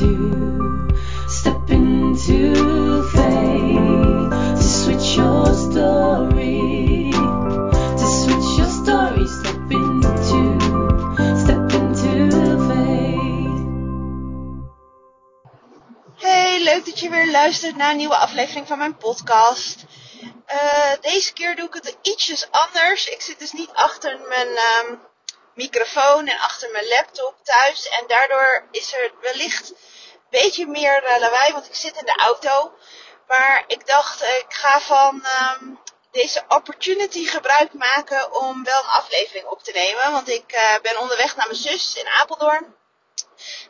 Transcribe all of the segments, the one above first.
into, step into faith to switch your story, to switch your story, step into, step. Hey, leuk dat je weer luistert naar een nieuwe aflevering van mijn podcast. Eh, deze keer doe ik het ietsjes anders. Ik zit dus niet achter mijn ehm, microfoon en achter mijn laptop thuis. En daardoor is er wellicht een beetje meer eh, lawaai, want ik zit in de auto. Maar ik dacht, ik ga van ehm, deze opportunity gebruik maken om wel een aflevering op te nemen. Want ik eh, ben onderweg naar mijn zus in Apeldoorn.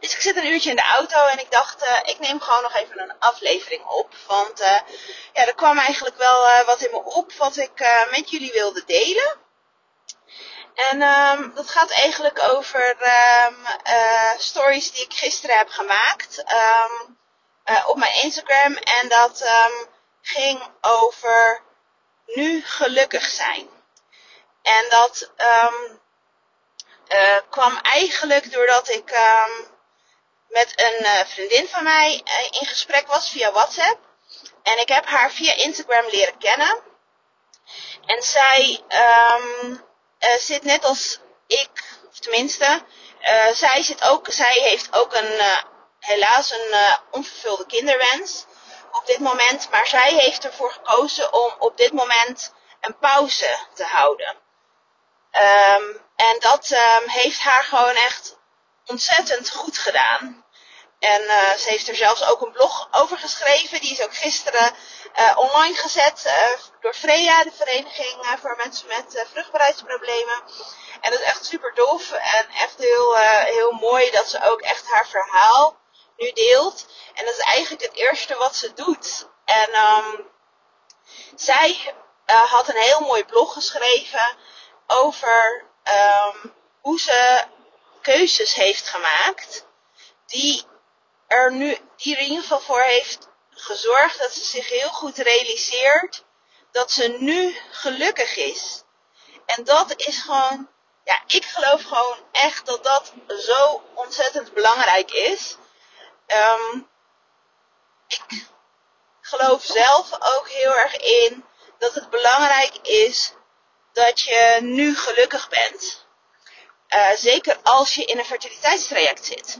Dus ik zit een uurtje in de auto en ik dacht, eh, ik neem gewoon nog even een aflevering op. Want ja, er kwam eigenlijk wel wat in me op wat ik met jullie wilde delen. En ehm, dat gaat eigenlijk over ehm, eh, stories die ik gisteren heb gemaakt eh, op mijn Instagram. En dat ging over nu gelukkig zijn. En dat eh, kwam eigenlijk doordat ik met een vriendin van mij in gesprek was via WhatsApp. En ik heb haar via Instagram leren kennen. En zij eh, zit net als ik, of tenminste, eh, zij, zit ook, zij heeft ook een, eh, helaas een eh, onvervulde kinderwens op dit moment. Maar zij heeft ervoor gekozen om op dit moment een pauze te houden. Ehm, en dat ehm, heeft haar gewoon echt ontzettend goed gedaan. En eh, ze heeft er zelfs ook een blog over geschreven. Die is ook gisteren eh, online gezet eh, door Freya, de vereniging voor mensen met vruchtbaarheidsproblemen. En dat is echt super tof en echt heel, heel mooi dat ze ook echt haar verhaal nu deelt. En dat is eigenlijk het eerste wat ze doet. En ehm, zij had een heel mooi blog geschreven over ehm, hoe ze keuzes heeft gemaakt die er nu, die in ieder voor heeft gezorgd dat ze zich heel goed realiseert dat ze nu gelukkig is. En dat is gewoon, ja, ik geloof gewoon echt dat dat zo ontzettend belangrijk is. Ehm, ik geloof zelf ook heel erg in dat het belangrijk is dat je nu gelukkig bent. Eh, zeker als je in een fertiliteitstraject zit.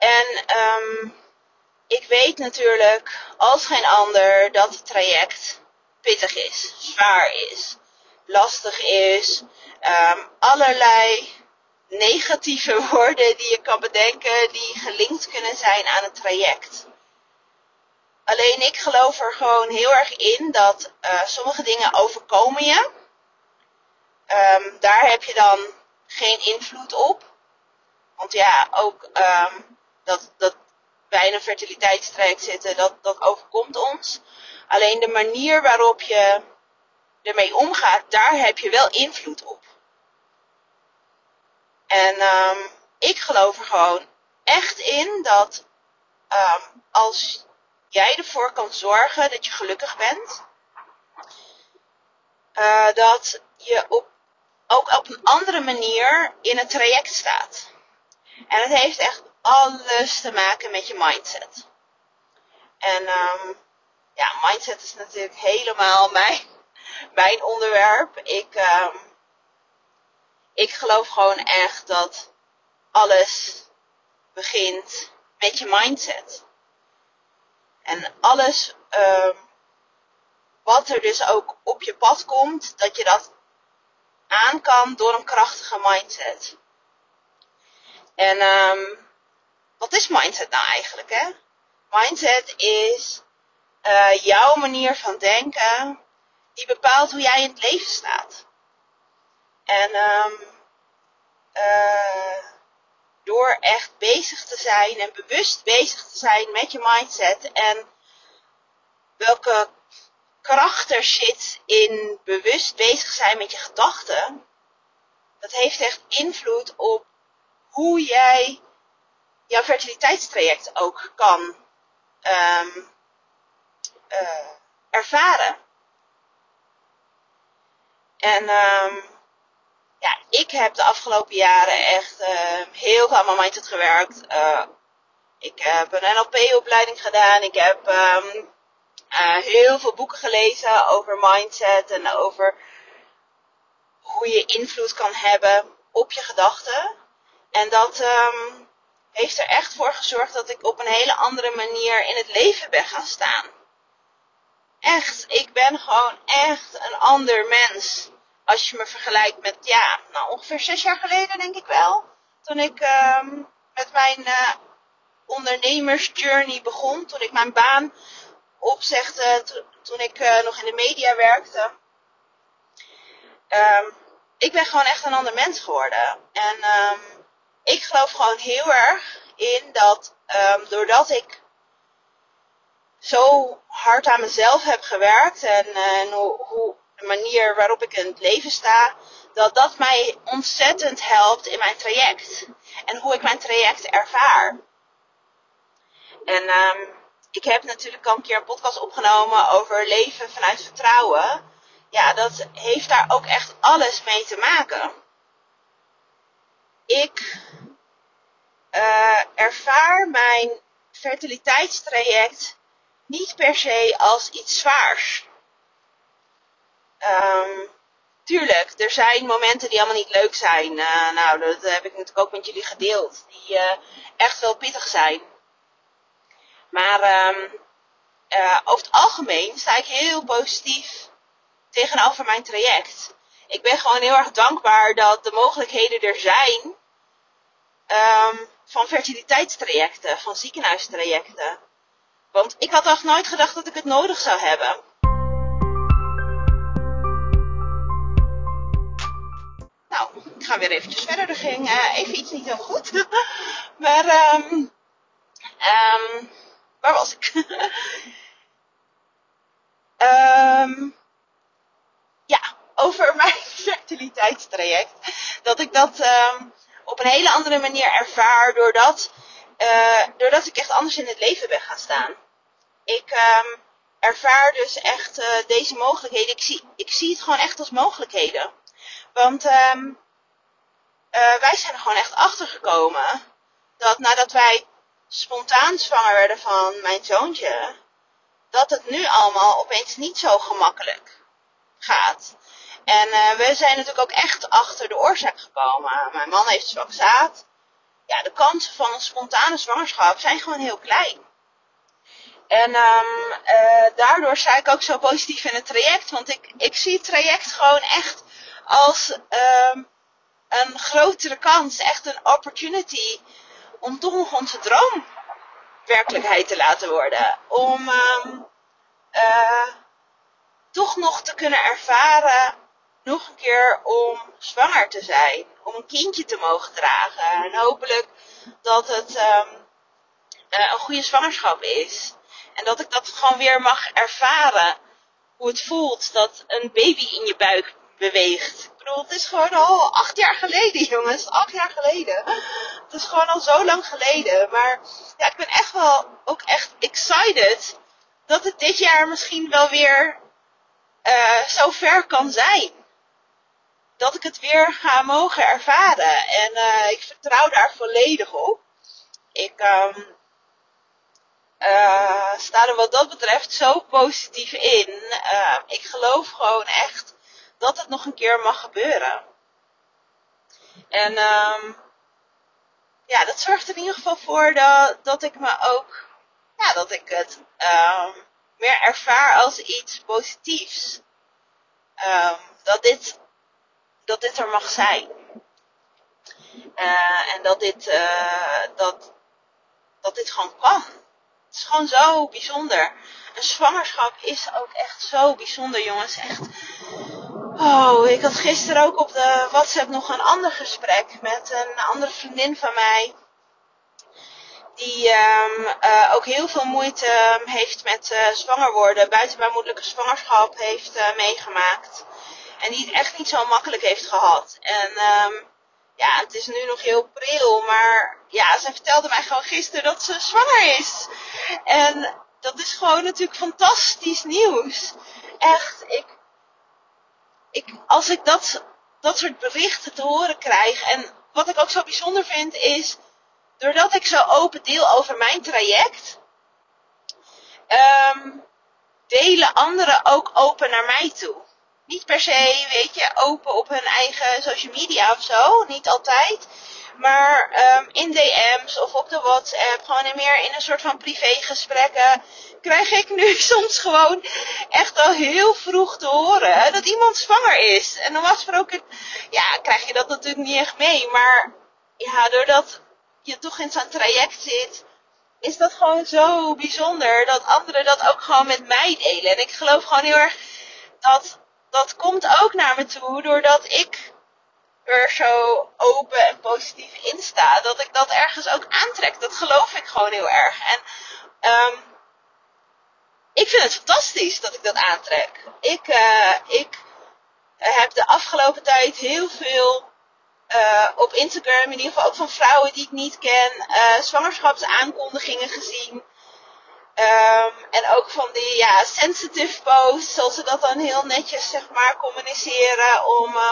En ehm, ik weet natuurlijk als geen ander dat het traject pittig is, zwaar is, lastig is. ehm, allerlei negatieve woorden die je kan bedenken die gelinkt kunnen zijn aan het traject. Alleen ik geloof er gewoon heel erg in dat eh, sommige dingen overkomen je. Ehm, daar heb je dan geen invloed op. Want ja, ook ehm, dat, dat wij in een fertiliteitstraject zitten, dat, dat overkomt ons. Alleen de manier waarop je ermee omgaat, daar heb je wel invloed op. En ehm, ik geloof er gewoon echt in dat ehm, als jij ervoor kan zorgen dat je gelukkig bent, eh, dat je op, ook op een andere manier in het traject staat. En het heeft echt alles te maken met je mindset. En ehm, ja, mindset is natuurlijk helemaal mijn, mijn onderwerp. Ik, ehm, ik geloof gewoon echt dat alles begint met je mindset. En alles ehm, wat er dus ook op je pad komt, dat je dat aan kan door een krachtige mindset. En ehm, wat is mindset nou eigenlijk? Hè? Mindset is eh, jouw manier van denken die bepaalt hoe jij in het leven staat. En ehm, eh, door echt bezig te zijn en bewust bezig te zijn met je mindset en welke kracht er zit in bewust bezig zijn met je gedachten, dat heeft echt invloed op hoe jij jouw fertiliteitstraject ook kan ehm, eh, ervaren. En ehm, ja, ik heb de afgelopen jaren echt uh, heel veel aan mijn mindset gewerkt. Uh, ik heb een NLP-opleiding gedaan. Ik heb uh, heel veel boeken gelezen over mindset en over hoe je invloed kan hebben op je gedachten. En dat heeft er echt voor gezorgd dat ik op een hele andere manier in het leven ben gaan staan. Echt, ik ben gewoon echt een ander mens. Als je me vergelijkt met, ja, nou ongeveer zes jaar geleden denk ik wel. Toen ik um, met mijn uh, ondernemersjourney begon. Toen ik mijn baan opzegde. Toen ik uh, nog in de media werkte. Um, ik ben gewoon echt een ander mens geworden. En um, ik geloof gewoon heel erg in dat um, doordat ik zo hard aan mezelf heb gewerkt en, en hoe, de manier waarop ik in het leven sta, dat dat mij ontzettend helpt in mijn traject. En hoe ik mijn traject ervaar. En um, ik heb natuurlijk al een keer een podcast opgenomen over leven vanuit vertrouwen. Ja, dat heeft daar ook echt alles mee te maken. Ik uh, ervaar mijn fertiliteitstraject niet per se als iets zwaars. Um, tuurlijk, er zijn momenten die allemaal niet leuk zijn. Uh, nou, dat heb ik natuurlijk ook met jullie gedeeld. Die uh, echt wel pittig zijn. Maar uh, over het algemeen sta ik heel positief tegenover mijn traject. Ik ben gewoon heel erg dankbaar dat de mogelijkheden er zijn um, van fertiliteitstrajecten, van ziekenhuistrajecten. Want ik had echt nooit gedacht dat ik het nodig zou hebben. Nou, ik ga weer eventjes verder. Er ging uh, even iets niet heel goed. maar, um, um, waar was ik? um, ja, over mijn fertiliteitstraject. Dat ik dat op een hele andere manier ervaar doordat, uh, doordat ik echt anders in het leven ben gaan staan. Ik um, ervaar dus echt uh, deze mogelijkheden. Ik zie, ik zie het gewoon echt als mogelijkheden. Want um, uh, wij zijn er gewoon echt achter gekomen dat nadat wij spontaan zwanger werden van mijn zoontje, dat het nu allemaal opeens niet zo gemakkelijk gaat. En uh, we zijn natuurlijk ook echt achter de oorzaak gekomen. Mijn man heeft zwak zaad. Ja, de kansen van een spontane zwangerschap zijn gewoon heel klein. En um, uh, daardoor sta ik ook zo positief in het traject. Want ik, ik zie het traject gewoon echt als um, een grotere kans. Echt een opportunity om toch onze droom werkelijkheid te laten worden. Om um, uh, toch nog te kunnen ervaren nog een keer om zwanger te zijn. Om een kindje te mogen dragen. En hopelijk dat het um, uh, een goede zwangerschap is. En dat ik dat gewoon weer mag ervaren. Hoe het voelt dat een baby in je buik beweegt. Ik bedoel, het is gewoon al acht jaar geleden, jongens. Acht jaar geleden. Het is gewoon al zo lang geleden. Maar ja, ik ben echt wel ook echt excited dat het dit jaar misschien wel weer uh, zo ver kan zijn. Dat ik het weer ga mogen ervaren. En uh, ik vertrouw daar volledig op. Ik um, uh, sta er wat dat betreft zo positief in. Uh, ik geloof gewoon echt dat het nog een keer mag gebeuren. En um, ja, dat zorgt er in ieder geval voor dat, dat ik me ook, ja, dat ik het um, meer ervaar als iets positiefs. Um, dat dit, dat dit er mag zijn. Uh, en dat dit, uh, dat, dat dit gewoon kan. Het is gewoon zo bijzonder. Een zwangerschap is ook echt zo bijzonder, jongens. Echt. Oh, ik had gisteren ook op de WhatsApp nog een ander gesprek met een andere vriendin van mij. Die um, uh, ook heel veel moeite heeft met uh, zwanger worden, buitenbaarmoedelijke zwangerschap heeft uh, meegemaakt. En die het echt niet zo makkelijk heeft gehad. En um, ja, het is nu nog heel pril, maar ja, zij vertelde mij gewoon gisteren dat ze zwanger is. En dat is gewoon natuurlijk fantastisch nieuws. Echt, ik, ik, als ik dat dat soort berichten te horen krijg. En wat ik ook zo bijzonder vind is, doordat ik zo open deel over mijn traject, ehm, delen anderen ook open naar mij toe. Niet per se, weet je, open op hun eigen social media of zo, niet altijd. Maar um, in DM's of op de WhatsApp, gewoon in meer in een soort van privégesprekken, krijg ik nu soms gewoon echt al heel vroeg te horen dat iemand zwanger is. En normaal gesproken, ja, krijg je dat natuurlijk niet echt mee. Maar ja, doordat je toch in zo'n traject zit, is dat gewoon zo bijzonder dat anderen dat ook gewoon met mij delen. En ik geloof gewoon heel erg dat dat komt ook naar me toe doordat ik er zo open en positief in sta. Dat ik dat ergens ook aantrek. Dat geloof ik gewoon heel erg. En um, ik vind het fantastisch dat ik dat aantrek. Ik, uh, ik heb de afgelopen tijd heel veel uh, op Instagram, in ieder geval ook van vrouwen die ik niet ken, uh, zwangerschapsaankondigingen gezien. Um, en ook van die ja, sensitive posts, zoals ze dat dan heel netjes zeg maar communiceren om uh,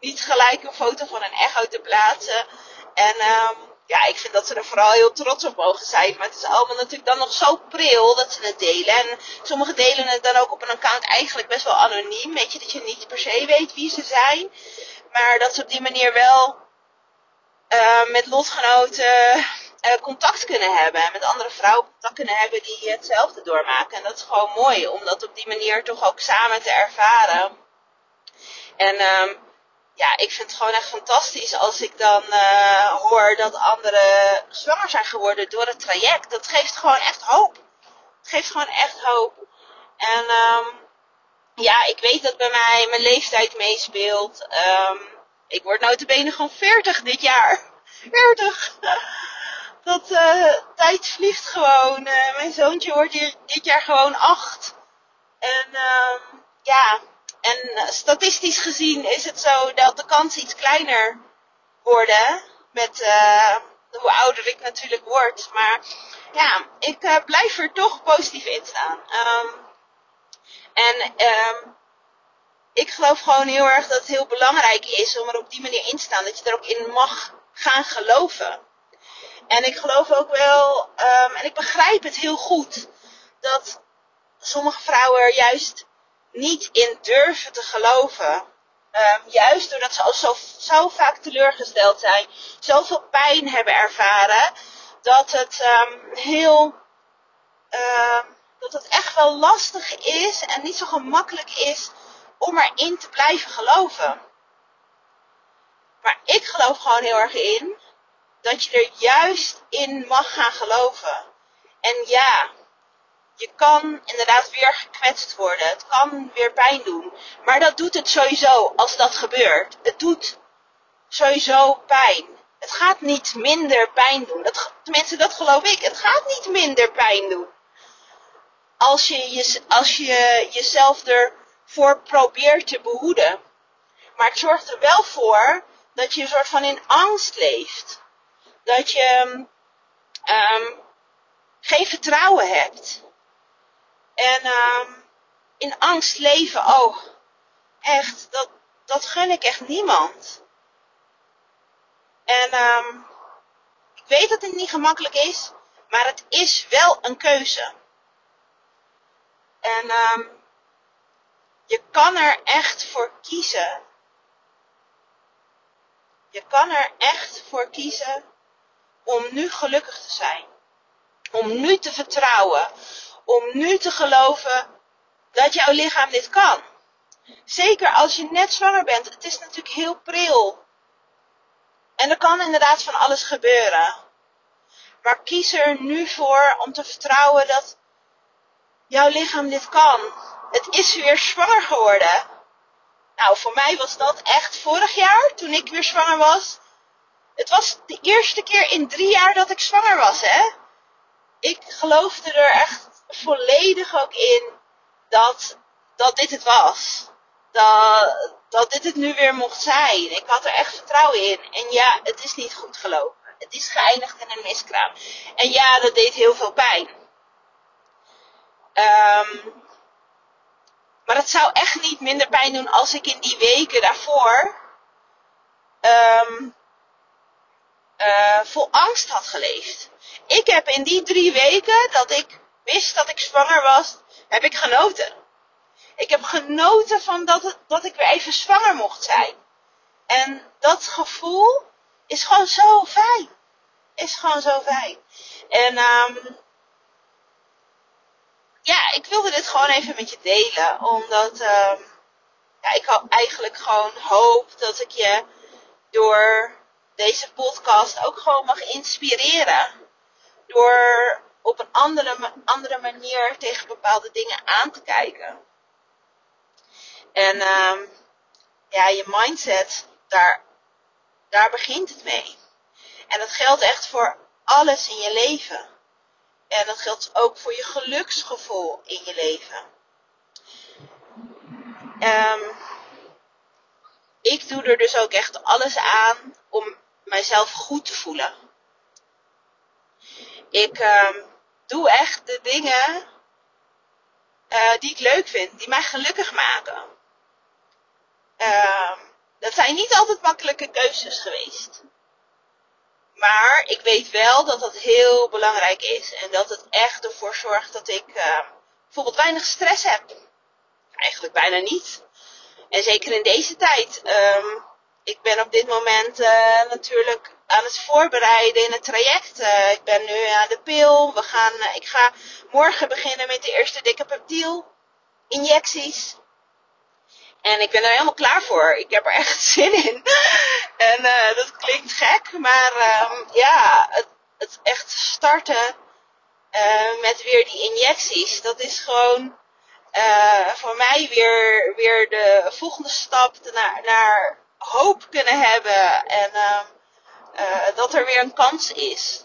niet gelijk een foto van een echo te plaatsen. En um, ja, ik vind dat ze er vooral heel trots op mogen zijn. Maar het is allemaal natuurlijk dan nog zo pril dat ze het delen. En sommigen delen het dan ook op een account eigenlijk best wel anoniem. Weet je, dat je niet per se weet wie ze zijn. Maar dat ze op die manier wel uh, met lotgenoten uh, contact kunnen hebben. En met andere vrouwen contact kunnen hebben die hetzelfde doormaken. En dat is gewoon mooi om dat op die manier toch ook samen te ervaren. En um, ja, ik vind het gewoon echt fantastisch als ik dan uh, hoor dat anderen zwanger zijn geworden door het traject. Dat geeft gewoon echt hoop. Het geeft gewoon echt hoop. En um, ja, ik weet dat bij mij mijn leeftijd meespeelt. Um, ik word notabene gewoon 40 dit jaar. 40! Dat uh, tijd vliegt gewoon. Uh, mijn zoontje wordt dit jaar gewoon 8. En um, ja, en statistisch gezien is het zo dat de kansen iets kleiner worden. Met hoe ouder ik natuurlijk word. Maar ja, ik blijf er toch positief in staan. Um, en um, ik geloof gewoon heel erg dat het heel belangrijk is om er op die manier in te staan. Dat je er ook in mag gaan geloven. En ik geloof ook wel, um, en ik begrijp het heel goed, dat sommige vrouwen er juist niet in durven te geloven. Um, juist doordat ze al zo, vaak teleurgesteld zijn, zoveel pijn hebben ervaren, dat het um, heel, uh, dat het echt wel lastig is en niet zo gemakkelijk is om erin te blijven geloven. Maar ik geloof gewoon heel erg in dat je er juist in mag gaan geloven. En ja, je kan inderdaad weer gekwetst worden. Het kan weer pijn doen. Maar dat doet het sowieso als dat gebeurt. Het doet sowieso pijn. Het gaat niet minder pijn doen. Dat, tenminste, dat geloof ik. Het gaat niet minder pijn doen. Als je, je, als je jezelf ervoor probeert te behoeden. Maar het zorgt er wel voor dat je een soort van in angst leeft. Dat je um, geen vertrouwen hebt. En um, in angst leven, oh, echt, dat, dat gun ik echt niemand. En um, ik weet dat het niet gemakkelijk is, maar het is wel een keuze. En um, je kan er echt voor kiezen. Je kan er echt voor kiezen om nu gelukkig te zijn. Om nu te vertrouwen om nu te geloven dat jouw lichaam dit kan. Zeker als je net zwanger bent. Het is natuurlijk heel pril. En er kan inderdaad van alles gebeuren. Maar kies er nu voor om te vertrouwen dat jouw lichaam dit kan. Het is weer zwanger geworden. Nou, voor mij was dat echt vorig jaar, toen ik weer zwanger was. Het was de eerste keer in drie jaar dat ik zwanger was, hè. Ik geloofde er echt volledig ook in dat, dat dit het was. Dat, dat dit het nu weer mocht zijn. Ik had er echt vertrouwen in. En ja, het is niet goed gelopen. Het is geëindigd in een miskraam. En ja, dat deed heel veel pijn. Um, maar het zou echt niet minder pijn doen als ik in die weken daarvoor ehm, eh, vol angst had geleefd. Ik heb in die drie weken dat ik wist dat ik zwanger was, heb ik genoten. Ik heb genoten van dat, dat ik weer even zwanger mocht zijn. En dat gevoel is gewoon zo fijn. Is gewoon zo fijn. En um, ja, ik wilde dit gewoon even met je delen. Omdat um, ja, ik eigenlijk gewoon hoop dat ik je door deze podcast ook gewoon mag inspireren. Door op een andere, andere manier tegen bepaalde dingen aan te kijken. En um, ja, je mindset, daar, daar begint het mee. En dat geldt echt voor alles in je leven. En dat geldt ook voor je geluksgevoel in je leven. Um, ik doe er dus ook echt alles aan om mijzelf goed te voelen. Ik um, doe echt de dingen uh, die ik leuk vind, die mij gelukkig maken. Uh, dat zijn niet altijd makkelijke keuzes geweest. Maar ik weet wel dat dat heel belangrijk is. En dat het echt ervoor zorgt dat ik uh, bijvoorbeeld weinig stress heb. Eigenlijk bijna niet. En zeker in deze tijd. Um, ik ben op dit moment uh, natuurlijk aan het voorbereiden in het traject. Uh, ik ben nu aan de pil. We gaan, uh, ik ga morgen beginnen met de eerste dikke peptiel injecties. En ik ben er helemaal klaar voor. Ik heb er echt zin in. En uh, dat klinkt gek, maar um, ja, het, het, echt starten uh, met weer die injecties, dat is gewoon uh, voor mij weer, weer de volgende stap naar, naar hoop kunnen hebben. En uh, dat er weer een kans is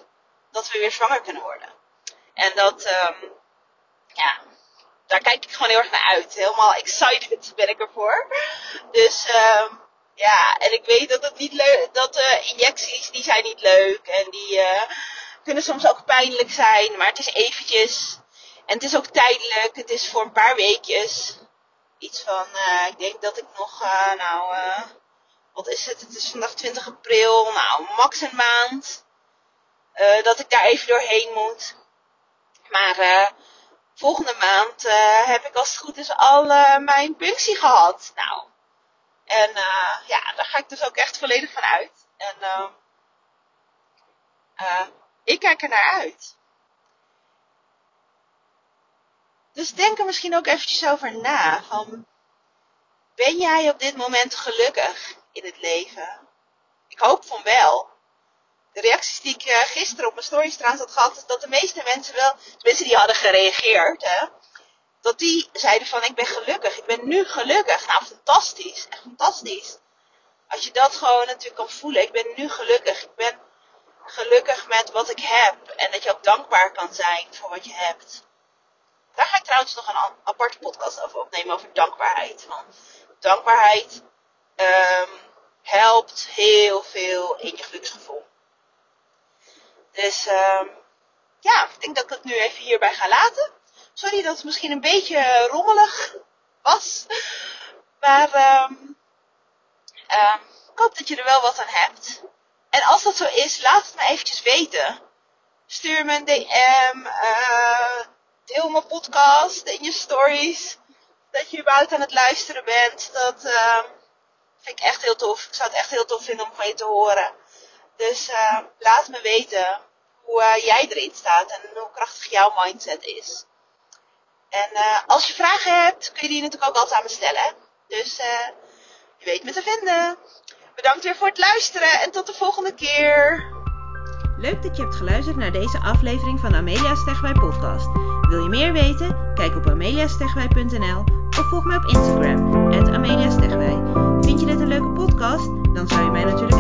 dat we weer zwanger kunnen worden. En dat, um, ja, daar kijk ik gewoon heel erg naar uit. Helemaal excited ben ik ervoor. Dus um, ja, en ik weet dat het niet leuk, dat uh, injecties die zijn niet leuk en die uh, kunnen soms ook pijnlijk zijn, maar het is eventjes en het is ook tijdelijk. Het is voor een paar weekjes. Iets van, uh, ik denk dat ik nog, nou, wat is het? Het is vandaag 20 april, nou, max een maand. dat ik daar even doorheen moet. Maar volgende maand heb ik als het goed is al mijn punctie gehad. Nou, en uh, ja, daar ga ik dus ook echt volledig van uit. En ik kijk er naar uit. Dus denk er misschien ook eventjes over na. Van, ben jij op dit moment gelukkig in het leven? Ik hoop van wel de reacties die ik uh, gisteren op mijn stories trouwens had gehad, is dat de meeste mensen wel, mensen die hadden gereageerd, hè, dat die zeiden van ik ben gelukkig, ik ben nu gelukkig. Nou, fantastisch, echt fantastisch. Als je dat gewoon natuurlijk kan voelen, ik ben nu gelukkig, ik ben gelukkig met wat ik heb en dat je ook dankbaar kan zijn voor wat je hebt. Daar ga ik trouwens nog een aparte podcast over opnemen, over dankbaarheid. Want dankbaarheid um, helpt heel veel in je geluksgevoel. Dus uh, ja, ik denk dat ik het nu even hierbij ga laten. Sorry dat het misschien een beetje rommelig was. Maar um, ik hoop dat je er wel wat aan hebt. En als dat zo is, laat het me eventjes weten. Stuur me een DM. Uh, deel mijn podcast in je stories. Dat je überhaupt aan het luisteren bent. Dat uh, vind ik echt heel tof. Ik zou het echt heel tof vinden om van je te horen. Dus laat me weten hoe uh, jij erin staat en hoe krachtig jouw mindset is. En uh, als je vragen hebt, kun je die natuurlijk ook altijd aan me stellen. Dus je weet me te vinden. Bedankt weer voor het luisteren en tot de volgende keer. Leuk dat je hebt geluisterd naar deze aflevering van Amelia Stegwij podcast. Wil je meer weten? Kijk op ameliastegwij.nl of volg mij op Instagram, Amelia Stegwij. Vind je dit een leuke podcast? Dan zou je mij natuurlijk